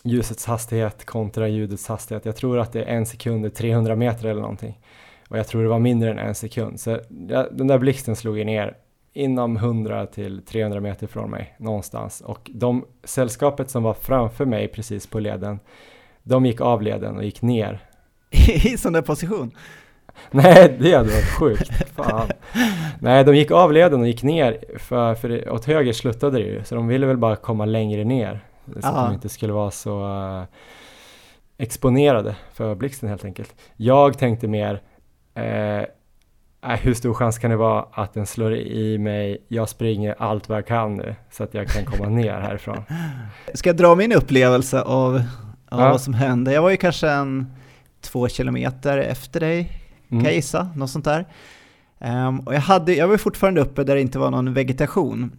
ljusets hastighet kontra ljudets hastighet. Jag tror att det är en sekund i 300 meter eller någonting. Och jag tror det var mindre än en sekund. Så ja, den där blixten slog ner inom 100 till 300 meter från mig någonstans. Och de sällskapet som var framför mig precis på leden, de gick av leden och gick ner. i sån där position. Nej, det hade varit sjukt. Fan. Nej, de gick av leden och gick ner, för, för åt höger sluttade det ju. Så de ville väl bara komma längre ner. Så att de inte skulle vara så eh, exponerade för blixten helt enkelt. Jag tänkte mer, äh, hur stor chans kan det vara att den slår i mig? Jag springer allt vad jag kan nu så att jag kan komma ner härifrån. Ska jag dra min upplevelse av, av Ja. vad som hände? Jag var ju kanske en två kilometer efter dig, kan jag Mm. gissa, något sånt där. Ehm, och jag, hade, jag var fortfarande uppe där det inte var någon vegetation.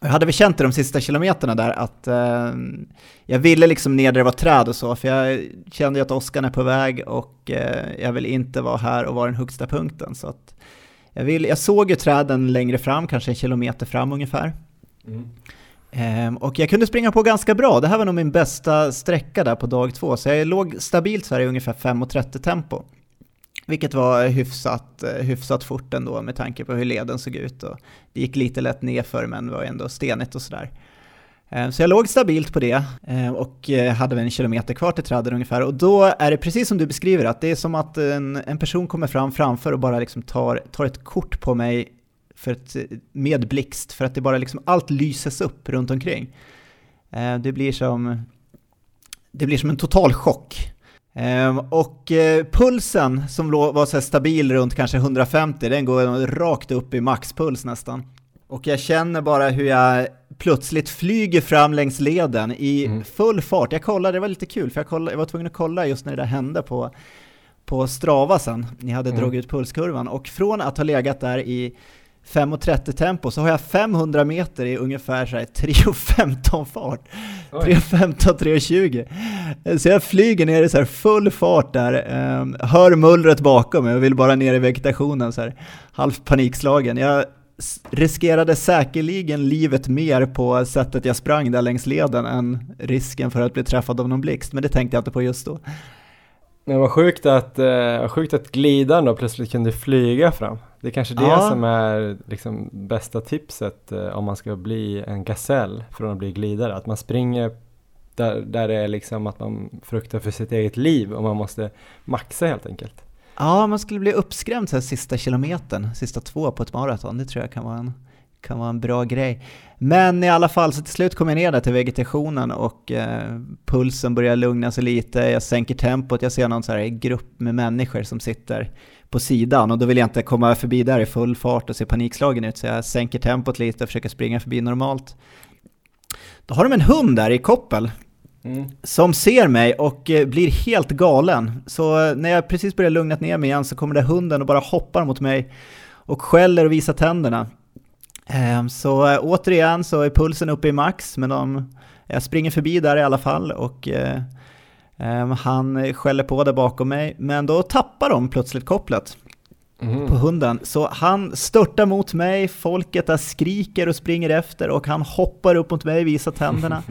Jag hade väl känt det de sista kilometerna där att ehm, jag ville liksom ner där det var träd och så, för jag kände ju att åskan är på väg och eh, jag vill inte vara här och vara den högsta punkten. Så att jag, vill, jag såg ju träden längre fram, kanske en kilometer fram ungefär. Mm. Ehm, och jag kunde springa på ganska bra. Det här var nog min bästa sträcka där på dag två, så jag låg stabilt så här i ungefär 5.30 tempo. Vilket var hyfsat, eh, hyfsat fort ändå med tanke på hur leden såg ut. Och det gick lite lätt nerför men var ändå stenigt och sådär. Eh, så jag låg stabilt på det eh, och hade väl en kilometer kvar till träden ungefär. Och då är det precis som du beskriver, att det är som att en, en person kommer fram framför och bara liksom tar, tar ett kort på mig för ett, med blixt, för att det bara liksom allt lyses upp runt omkring. Det blir som, det blir som en total chock. Ehm, och eh, pulsen som var så stabil runt kanske 150, den går rakt upp i maxpuls nästan. Och jag känner bara hur jag plötsligt flyger fram längs leden i mm. full fart. Jag kollade, det var lite kul, för jag, kollade, jag var tvungen att kolla just när det där hände på, på Strava sen. Ni hade mm. dragit ut pulskurvan. Och från att ha legat där i 5.30 tempo så har jag 500 meter i ungefär 3.15 fart. 3.15, 3.20. Så jag flyger ner i så full fart där, eh, hör mullret bakom mig och vill bara ner i vegetationen så här, halvt panikslagen. Jag riskerade säkerligen livet mer på sättet jag sprang där längs leden än risken för att bli träffad av någon blixt, men det tänkte jag inte på just då. Det var sjukt att, eh, sjukt att glidan då plötsligt kunde flyga fram. Det är kanske det ja. som är liksom bästa tipset eh, om man ska bli en gasell från att bli glidare. Att man springer där, där det är liksom att man fruktar för sitt eget liv och man måste maxa helt enkelt. Ja, man skulle bli uppskrämd så här sista kilometern, sista två på ett maraton. Det tror jag kan vara en, kan vara en bra grej. Men i alla fall, så till slut kommer jag ner där till vegetationen och eh, pulsen börjar lugna sig lite, jag sänker tempot, jag ser någon så här grupp med människor som sitter på sidan och då vill jag inte komma förbi där i full fart och se panikslagen ut så jag sänker tempot lite och försöker springa förbi normalt. Då har de en hund där i koppel mm. som ser mig och eh, blir helt galen. Så eh, när jag precis börjar lugna ner mig igen så kommer det hunden och bara hoppar mot mig och skäller och visar tänderna. Ehm, så eh, återigen så är pulsen uppe i max, men de, jag springer förbi där i alla fall och han skäller på där bakom mig, men då tappar de plötsligt kopplet mm. på hunden. Så han störtar mot mig, folket där skriker och springer efter och han hoppar upp mot mig, visar tänderna.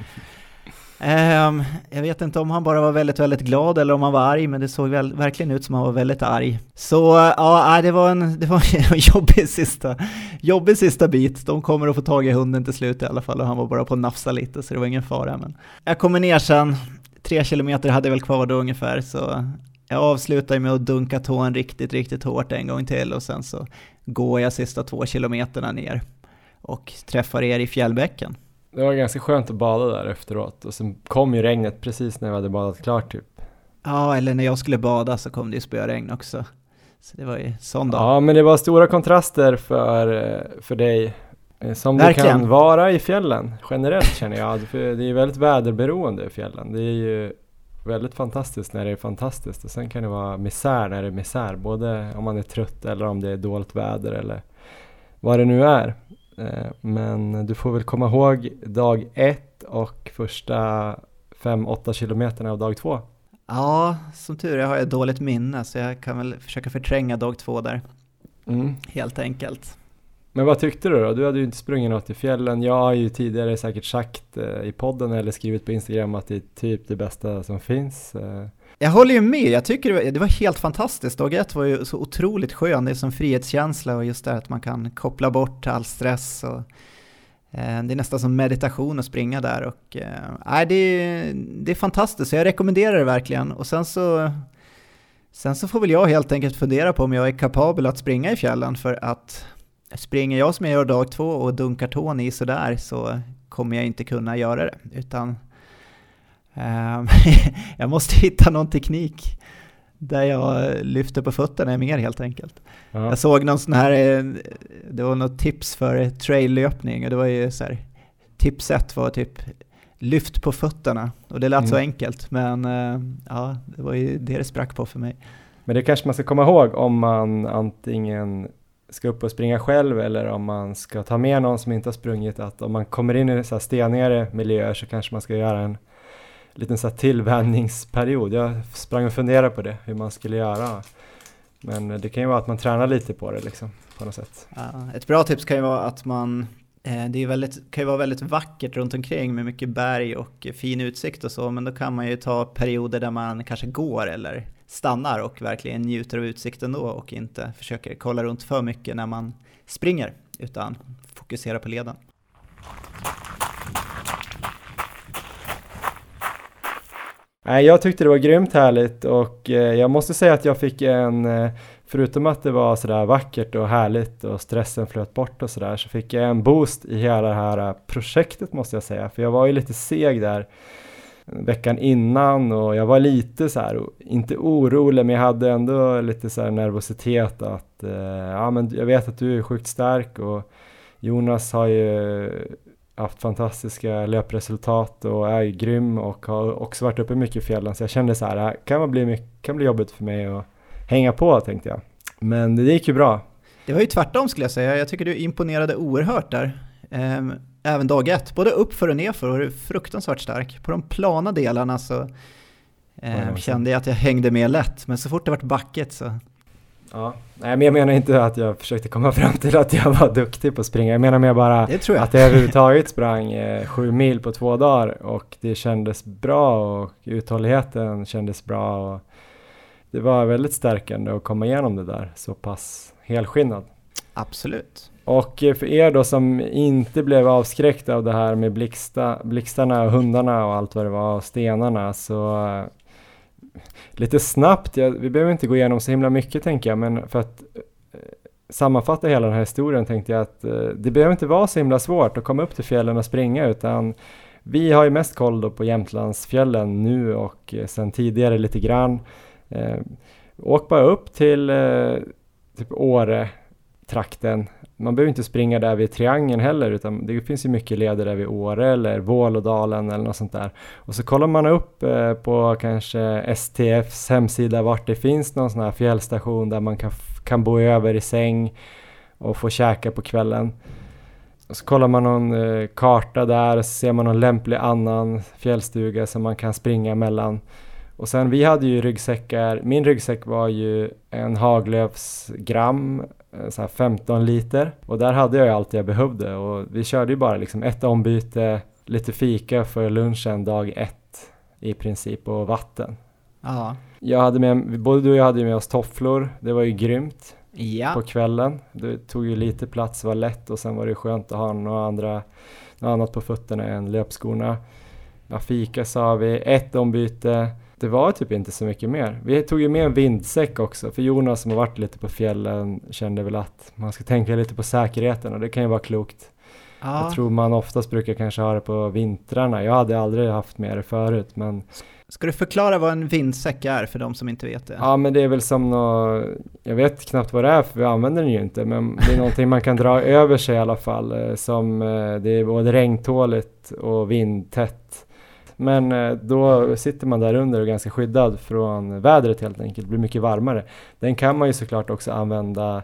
um, jag vet inte om han bara var väldigt, väldigt glad eller om han var arg, men det såg väl, verkligen ut som han var väldigt arg. Så ja, det var en, det var en jobbig, sista, jobbig sista bit. De kommer att få tag i hunden till slut i alla fall och han var bara på att nafsa lite så det var ingen fara. Men jag kommer ner sen, tre kilometer hade jag väl kvar då ungefär, så jag avslutar med att dunka tån riktigt, riktigt hårt en gång till och sen så går jag sista två kilometerna ner och träffar er i fjällbäcken. Det var ganska skönt att bada där efteråt och sen kom ju regnet precis när vi hade badat klart typ. Ja, eller när jag skulle bada så kom det ju spöregn också. Så det var ju sån dag. Ja, men det var stora kontraster för, för dig som Verkligen. det kan vara i fjällen generellt känner jag. För det är väldigt väderberoende i fjällen. Det är ju väldigt fantastiskt när det är fantastiskt och sen kan det vara misär när det är misär. Både om man är trött eller om det är dåligt väder eller vad det nu är. Eh, men du får väl komma ihåg dag ett och första fem, åtta kilometerna av dag två. Ja, som tur är har jag dåligt minne så jag kan väl försöka förtränga dag två där. Mm. Helt enkelt. Men vad tyckte du då? Du hade ju inte sprungit något i fjällen. Jag har ju tidigare säkert sagt eh, i podden eller skrivit på Instagram att det är typ det bästa som finns. Eh. Jag håller ju med, jag tycker det var, det var helt fantastiskt. Dag ett var ju så otroligt skön, det är som frihetskänsla och just det att man kan koppla bort all stress. Och, eh, det är nästan som meditation att springa där och eh, det, är, det är fantastiskt, så jag rekommenderar det verkligen. Och sen så, sen så får väl jag helt enkelt fundera på om jag är kapabel att springa i fjällen för att springer jag som jag gör dag två och dunkar tån i sådär så kommer jag inte kunna göra det. Utan um, jag måste hitta någon teknik där jag lyfter på fötterna mer helt enkelt. Ja. Jag såg någon sån här, eh, det var något tips för traillöpning och det var ju så här, tips ett var typ lyft på fötterna och det lät mm. så enkelt men uh, ja, det var ju det det sprack på för mig. Men det kanske man ska komma ihåg om man antingen ska upp och springa själv eller om man ska ta med någon som inte har sprungit att om man kommer in i så här stenigare miljöer så kanske man ska göra en liten så här tillvänjningsperiod. Jag sprang och funderade på det, hur man skulle göra. Men det kan ju vara att man tränar lite på det liksom, på något sätt. Ja, ett bra tips kan ju vara att man eh, det är väldigt, kan ju vara väldigt vackert runt omkring med mycket berg och eh, fin utsikt och så, men då kan man ju ta perioder där man kanske går eller stannar och verkligen njuter av utsikten då och inte försöker kolla runt för mycket när man springer, utan fokusera på leden. Jag tyckte det var grymt härligt och eh, jag måste säga att jag fick en, eh, förutom att det var sådär vackert och härligt och stressen flöt bort och sådär, så fick jag en boost i hela det här eh, projektet måste jag säga, för jag var ju lite seg där veckan innan och jag var lite så här, inte orolig, men jag hade ändå lite så här nervositet att, eh, ja men jag vet att du är sjukt stark och Jonas har ju haft fantastiska löpresultat och är grym och har också varit uppe mycket i fjällen så jag kände så här, det kan bli, mycket, kan bli jobbigt för mig att hänga på tänkte jag. Men det gick ju bra. Det var ju tvärtom skulle jag säga, jag tycker du imponerade oerhört där. Um, även dag ett, både uppför och nerför var du fruktansvärt stark. På de plana delarna så eh, kände jag att jag hängde med lätt, men så fort det vart backet så Ja, nej men jag menar inte att jag försökte komma fram till att jag var duktig på att springa. Jag menar mer bara jag. att jag överhuvudtaget sprang eh, sju mil på två dagar och det kändes bra och uthålligheten kändes bra och det var väldigt stärkande att komma igenom det där så pass helskinnad. Absolut. Och för er då som inte blev avskräckta av det här med blixta, blixtarna och hundarna och allt vad det var och stenarna så eh, lite snabbt, ja, vi behöver inte gå igenom så himla mycket tänker jag, men för att eh, sammanfatta hela den här historien tänkte jag att eh, det behöver inte vara så himla svårt att komma upp till fjällen och springa utan vi har ju mest koll då på Jämtlandsfjällen nu och eh, sen tidigare lite grann. Eh, åk bara upp till eh, typ Åre trakten man behöver inte springa där vid triangeln heller utan det finns ju mycket leder där vid Åre eller Vålådalen eller något sånt där. Och så kollar man upp eh, på kanske STFs hemsida vart det finns någon sån här fjällstation där man kan, kan bo över i säng och få käka på kvällen. Och så kollar man någon eh, karta där och så ser man någon lämplig annan fjällstuga som man kan springa mellan. Och sen vi hade ju ryggsäckar, min ryggsäck var ju en Haglöfs gram så 15 liter och där hade jag ju allt jag behövde och vi körde ju bara liksom ett ombyte, lite fika för lunchen dag ett i princip och vatten. Ja. Jag hade med, både du och jag hade med oss tofflor, det var ju grymt ja. på kvällen. Det tog ju lite plats, var lätt och sen var det skönt att ha några andra, något annat på fötterna än löpskorna. Ja, fika sa vi, ett ombyte, det var typ inte så mycket mer. Vi tog ju med en vindsäck också, för Jonas som har varit lite på fjällen kände väl att man ska tänka lite på säkerheten och det kan ju vara klokt. Ja. Jag tror man oftast brukar kanske ha det på vintrarna. Jag hade aldrig haft med det förut men Ska du förklara vad en vindsäck är för de som inte vet det? Ja men det är väl som nå, jag vet knappt vad det är för vi använder den ju inte men det är någonting man kan dra över sig i alla fall eh, som eh, det är både regntåligt och vindtätt men eh, då sitter man där under och är ganska skyddad från vädret helt enkelt, det blir mycket varmare. Den kan man ju såklart också använda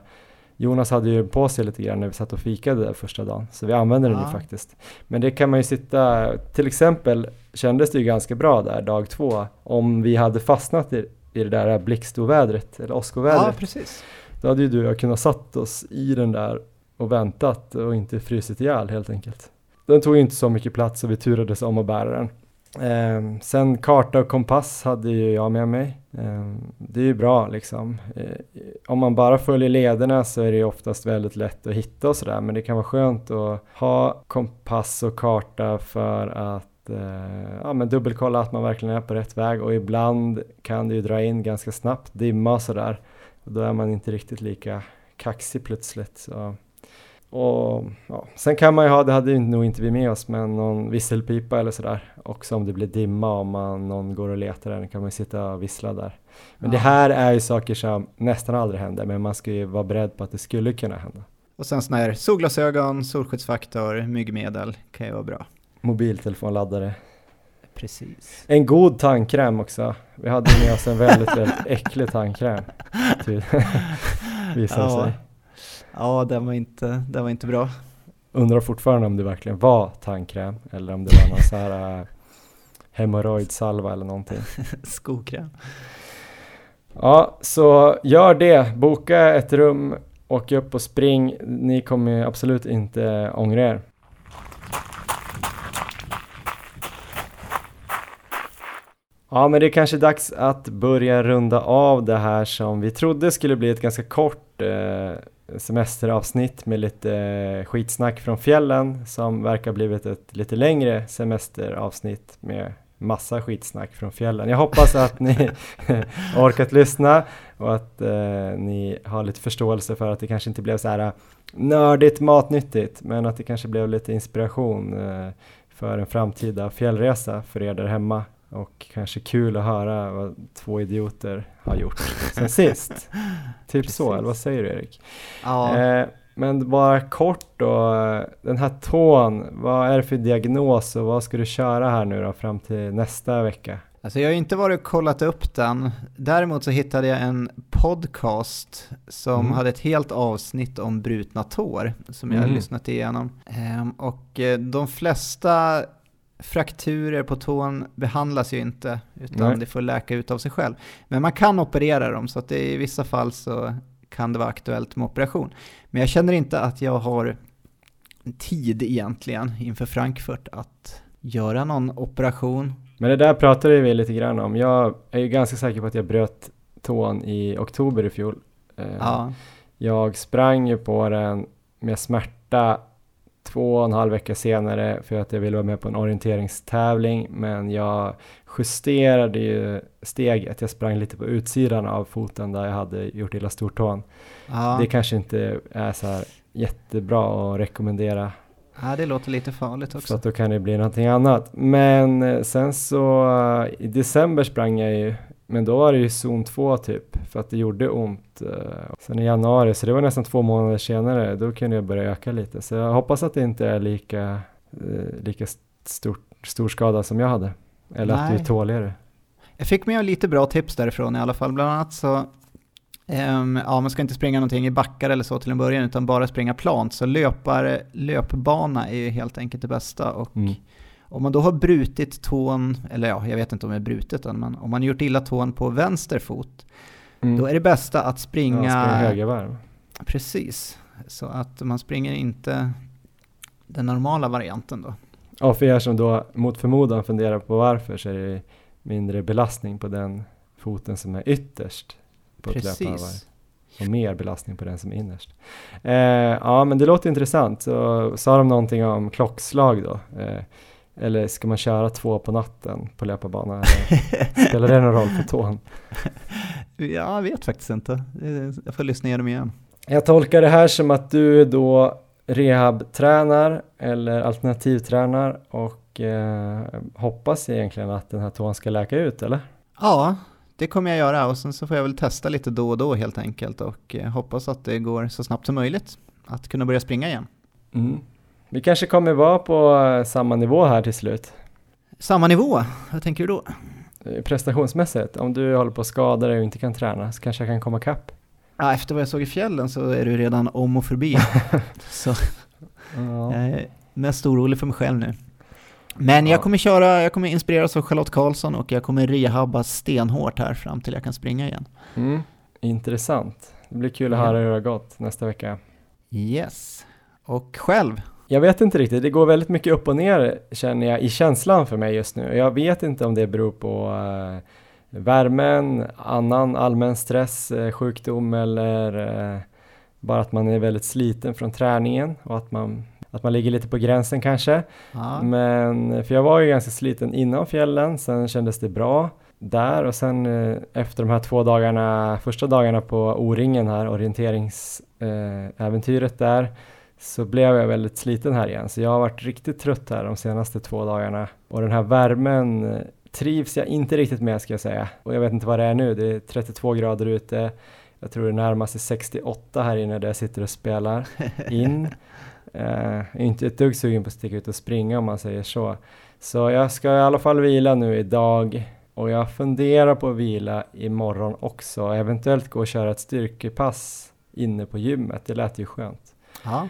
Jonas hade ju på sig lite grann när vi satt och fikade där första dagen, så vi använder den ja. ju faktiskt. Men det kan man ju sitta, till exempel kändes det ju ganska bra där dag två, om vi hade fastnat i, i det där blixtovädret, eller åskovädret. Ja, precis. Då hade ju du och jag kunnat satt oss i den där och väntat och inte frusit ihjäl helt enkelt. Den tog ju inte så mycket plats och vi turades om att bära den. Eh, sen karta och kompass hade ju jag med mig. Eh, det är ju bra liksom. Eh, om man bara följer lederna så är det ju oftast väldigt lätt att hitta och sådär men det kan vara skönt att ha kompass och karta för att eh, ja, men dubbelkolla att man verkligen är på rätt väg och ibland kan det ju dra in ganska snabbt, dimma och sådär. Då är man inte riktigt lika kaxig plötsligt. Så och ja, sen kan man ju ha, det hade ju nog inte vi med oss, men någon visselpipa eller sådär. Också om det blir dimma om man, någon går och letar den kan man ju sitta och vissla där. Men ja. det här är ju saker som nästan aldrig händer, men man ska ju vara beredd på att det skulle kunna hända. Och sen sådana här solglasögon, solskyddsfaktor, myggmedel kan ju vara bra. Mobiltelefonladdare. Precis. En god tandkräm också. Vi hade med oss en väldigt, väldigt äcklig tandkräm. Visade ja. sig. Ja, den var inte, den var inte bra. Undrar fortfarande om det verkligen var tandkräm eller om det var någon så här uh, hemorrojdsalva eller någonting. Skokräm. Ja, så gör det. Boka ett rum åk upp och spring, ni kommer absolut inte ångra er. Ja, men det är kanske dags att börja runda av det här som vi trodde skulle bli ett ganska kort eh, semesteravsnitt med lite eh, skitsnack från fjällen som verkar blivit ett lite längre semesteravsnitt med massa skitsnack från fjällen. Jag hoppas att ni orkat lyssna och att eh, ni har lite förståelse för att det kanske inte blev så här eh, nördigt matnyttigt men att det kanske blev lite inspiration eh, för en framtida fjällresa för er där hemma och kanske kul att höra vad två idioter har gjort sen sist. Typ så, eller vad säger du Erik? Ja. Eh, men bara kort då, den här tån, vad är det för diagnos och vad ska du köra här nu då fram till nästa vecka? Alltså jag har inte varit och kollat upp den. Däremot så hittade jag en podcast som Mm. hade ett helt avsnitt om brutna tår som jag har Mm. lyssnat igenom. Ehm, och eh, de flesta frakturer på tån behandlas ju inte utan Nej. det får läka ut av sig själv. Men man kan operera dem så att det, i vissa fall så kan det vara aktuellt med operation. Men jag känner inte att jag har tid egentligen inför Frankfurt att göra någon operation. Men det där pratade vi lite grann om. Jag är ju ganska säker på att jag bröt tån i oktober i fjol. Eh, Ja. Jag sprang ju på den med smärta två och en halv vecka senare för att jag ville vara med på en orienteringstävling men jag justerade ju steget. Jag sprang lite på utsidan av foten där jag hade gjort illa stortån. Ja. Det kanske inte är så här jättebra att rekommendera ja, det låter lite farligt så också. att då kan det bli någonting annat. Men sen så i december sprang jag ju men då var det ju zon 2 typ för att det gjorde ont. eh, Sen i januari, så det var nästan två månader senare, då kunde jag börja öka lite. Så jag hoppas att det inte är lika, eh, lika stor, stor skada som jag hade. Eller att du är Nej. tåligare. Jag fick med lite bra tips därifrån i alla fall. Bland annat så, ehm, ja man ska inte springa någonting i backar eller så till en början utan bara springa plant. Så löpar, löpbana är ju helt enkelt det bästa. Och Mm. Om man då har brutit tån, eller ja, jag vet inte om det är brutet än, men om man gjort illa tån på vänster fot, Mm. då är det bästa att ja, springa... springa högervarv. Precis. Så att man springer inte den normala varianten då. Ja, för er som då mot förmodan funderar på varför så är det mindre belastning på den foten som är ytterst på ett löparvarv. Precis. och mer belastning på den som är innerst. Eh, ja, men det låter intressant. Så sa de någonting om klockslag då? Eh, eller ska man köra två på natten på löparbanan? Eller spelar det någon roll för tån? Ja, jag vet faktiskt inte. Jag får lyssna igenom igen. Jag tolkar det här som att du då rehabtränar eller alternativtränar och eh, hoppas egentligen att den här tån ska läka ut, eller? Ja, det kommer jag göra och sen så får jag väl testa lite då och då helt enkelt och eh, hoppas att det går så snabbt som möjligt att kunna börja springa igen. Mm. Vi kanske kommer vara på eh, samma nivå här till slut. Samma nivå, vad tänker du då? Eh, Prestationsmässigt, om du håller på att skada dig och inte kan träna så kanske jag kan komma kapp. Ja, efter vad jag såg i fjällen så är du redan om och förbi. så Ja. jag är mest orolig för mig själv nu. Men Ja. jag kommer köra, jag kommer inspireras av Charlotte Karlsson och jag kommer rehabba stenhårt här fram till jag kan springa igen. Mm. Intressant. Det blir kul att höra hur det har gått nästa vecka. Yes. Och själv? Jag vet inte riktigt, det går väldigt mycket upp och ner känner jag i känslan för mig just nu. Jag vet inte om det beror på eh, värmen, annan allmän stress, eh, sjukdom eller eh, bara att man är väldigt sliten från träningen och att man, att man ligger lite på gränsen kanske. Ja. Men, för jag var ju ganska sliten innan fjällen, sen kändes det bra där och sen eh, efter de här två dagarna, första dagarna på O-ringen här, orienteringsäventyret eh, där, så blev jag väldigt sliten här igen. Så jag har varit riktigt trött här de senaste två dagarna. Och den här värmen eh, trivs jag inte riktigt med ska jag säga. Och jag vet inte vad det är nu, det är 32 grader ute. Jag tror det närmar sig 68 här inne där jag sitter och spelar in. Eh, jag är inte ett dugg sugen på att sticka ut och springa om man säger så. Så jag ska i alla fall vila nu idag och jag funderar på att vila imorgon också. Eventuellt gå och köra ett styrkepass inne på gymmet. Det lät ju skönt. Ja.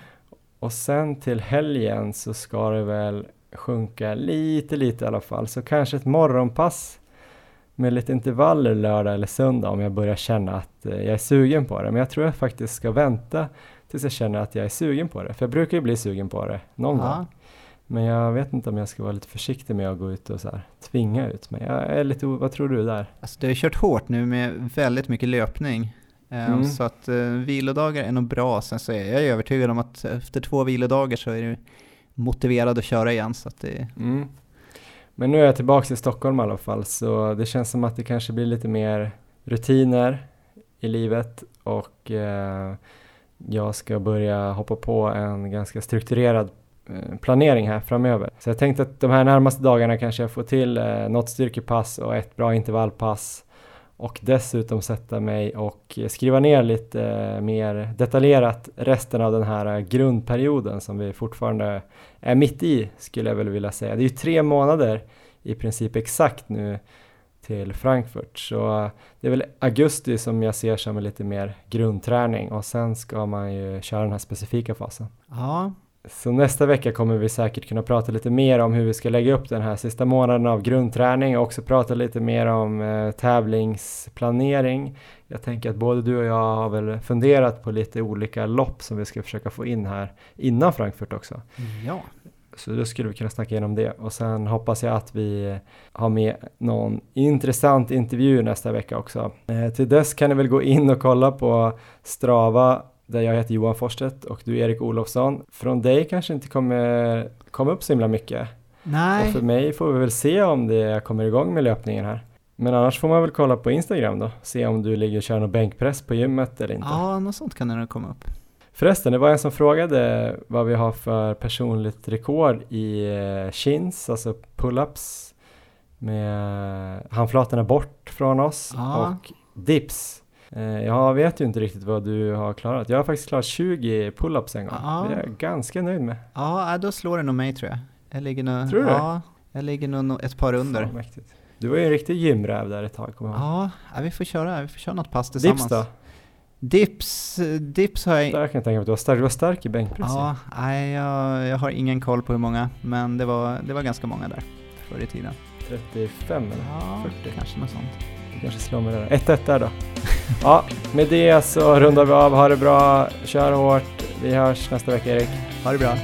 Och sen till helgen så ska det väl sjunka lite, lite i alla fall. Så kanske ett morgonpass med lite intervaller lördag eller söndag om jag börjar känna att eh, jag är sugen på det. Men jag tror jag faktiskt ska vänta tills jag känner att jag är sugen på det. För jag brukar ju bli sugen på det någon Ja. gång. Men jag vet inte om jag ska vara lite försiktig med att gå ut och så här, tvinga ut mig. Jag är lite, vad tror du där? Alltså du har ju kört hårt nu med väldigt mycket löpning. Eh, Mm. Så att eh, vilodagar är nog bra. Sen så är jag övertygad om att efter två vilodagar så är du motiverad att köra igen. Så att det, Mm. Men nu är jag tillbaka i Stockholm i alla fall så det känns som att det kanske blir lite mer rutiner i livet och eh, jag ska börja hoppa på en ganska strukturerad eh, planering här framöver. Så jag tänkte att de här närmaste dagarna kanske jag får till eh, något styrkepass och ett bra intervallpass och dessutom sätta mig och skriva ner lite eh, mer detaljerat resten av den här eh, grundperioden som vi fortfarande är mitt i skulle jag väl vilja säga. Det är ju tre månader i princip exakt nu till Frankfurt så eh, det är väl augusti som jag ser som lite mer grundträning och sen ska man ju köra den här specifika fasen. ja, så nästa vecka kommer vi säkert kunna prata lite mer om hur vi ska lägga upp den här sista månaden av grundträning och också prata lite mer om eh, tävlingsplanering. Jag tänker att både du och jag har väl funderat på lite olika lopp som vi ska försöka få in här innan Frankfurt också. ja. Så då skulle vi kunna snacka igenom det och sen hoppas jag att vi har med någon intressant intervju nästa vecka också. Eh, till dess kan ni väl gå in och kolla på Strava där jag heter Johan Forstedt och du Erik Olofsson. Från dig kanske inte kommer komma upp så himla mycket. Nej, Och för mig får vi väl se om det kommer igång med löpningen här. Men annars får man väl kolla på Instagram då, se om du ligger och kör någon bänkpress på gymmet eller inte. ja, något sånt kan det nog komma upp. Förresten, det var en som frågade vad vi har för personligt rekord i eh, chins, alltså pull-ups med handflatorna bort från oss Ja. och dips. Eh, Jag vet ju inte riktigt vad du har klarat. Jag har faktiskt klarat 20 pull-ups en gång. Ja. Det är jag ganska nöjd med. Ja, då slår det nog mig tror jag. Jag ligger nog, Tror du? Ja, jag ligger nog no- ett par under. Fan. Du var ju en riktig gymräv där ett tag, kommer. Ja, ja, vi får köra, vi får köra något pass tillsammans. Dips då? Dips, dips har jag Där kan jag tänka mig att du var stark. Du var stark i bänkpress. Ja, nej, jag, jag har ingen koll på hur många, men det var, det var ganska många där förr i tiden. 35 eller? Ja, 40. kanske något sånt. Kanske slår mig där. 1-1 där då. ja, med det så rundar vi av. Ha det bra, kör hårt. Vi hörs nästa vecka Erik. Ha det bra.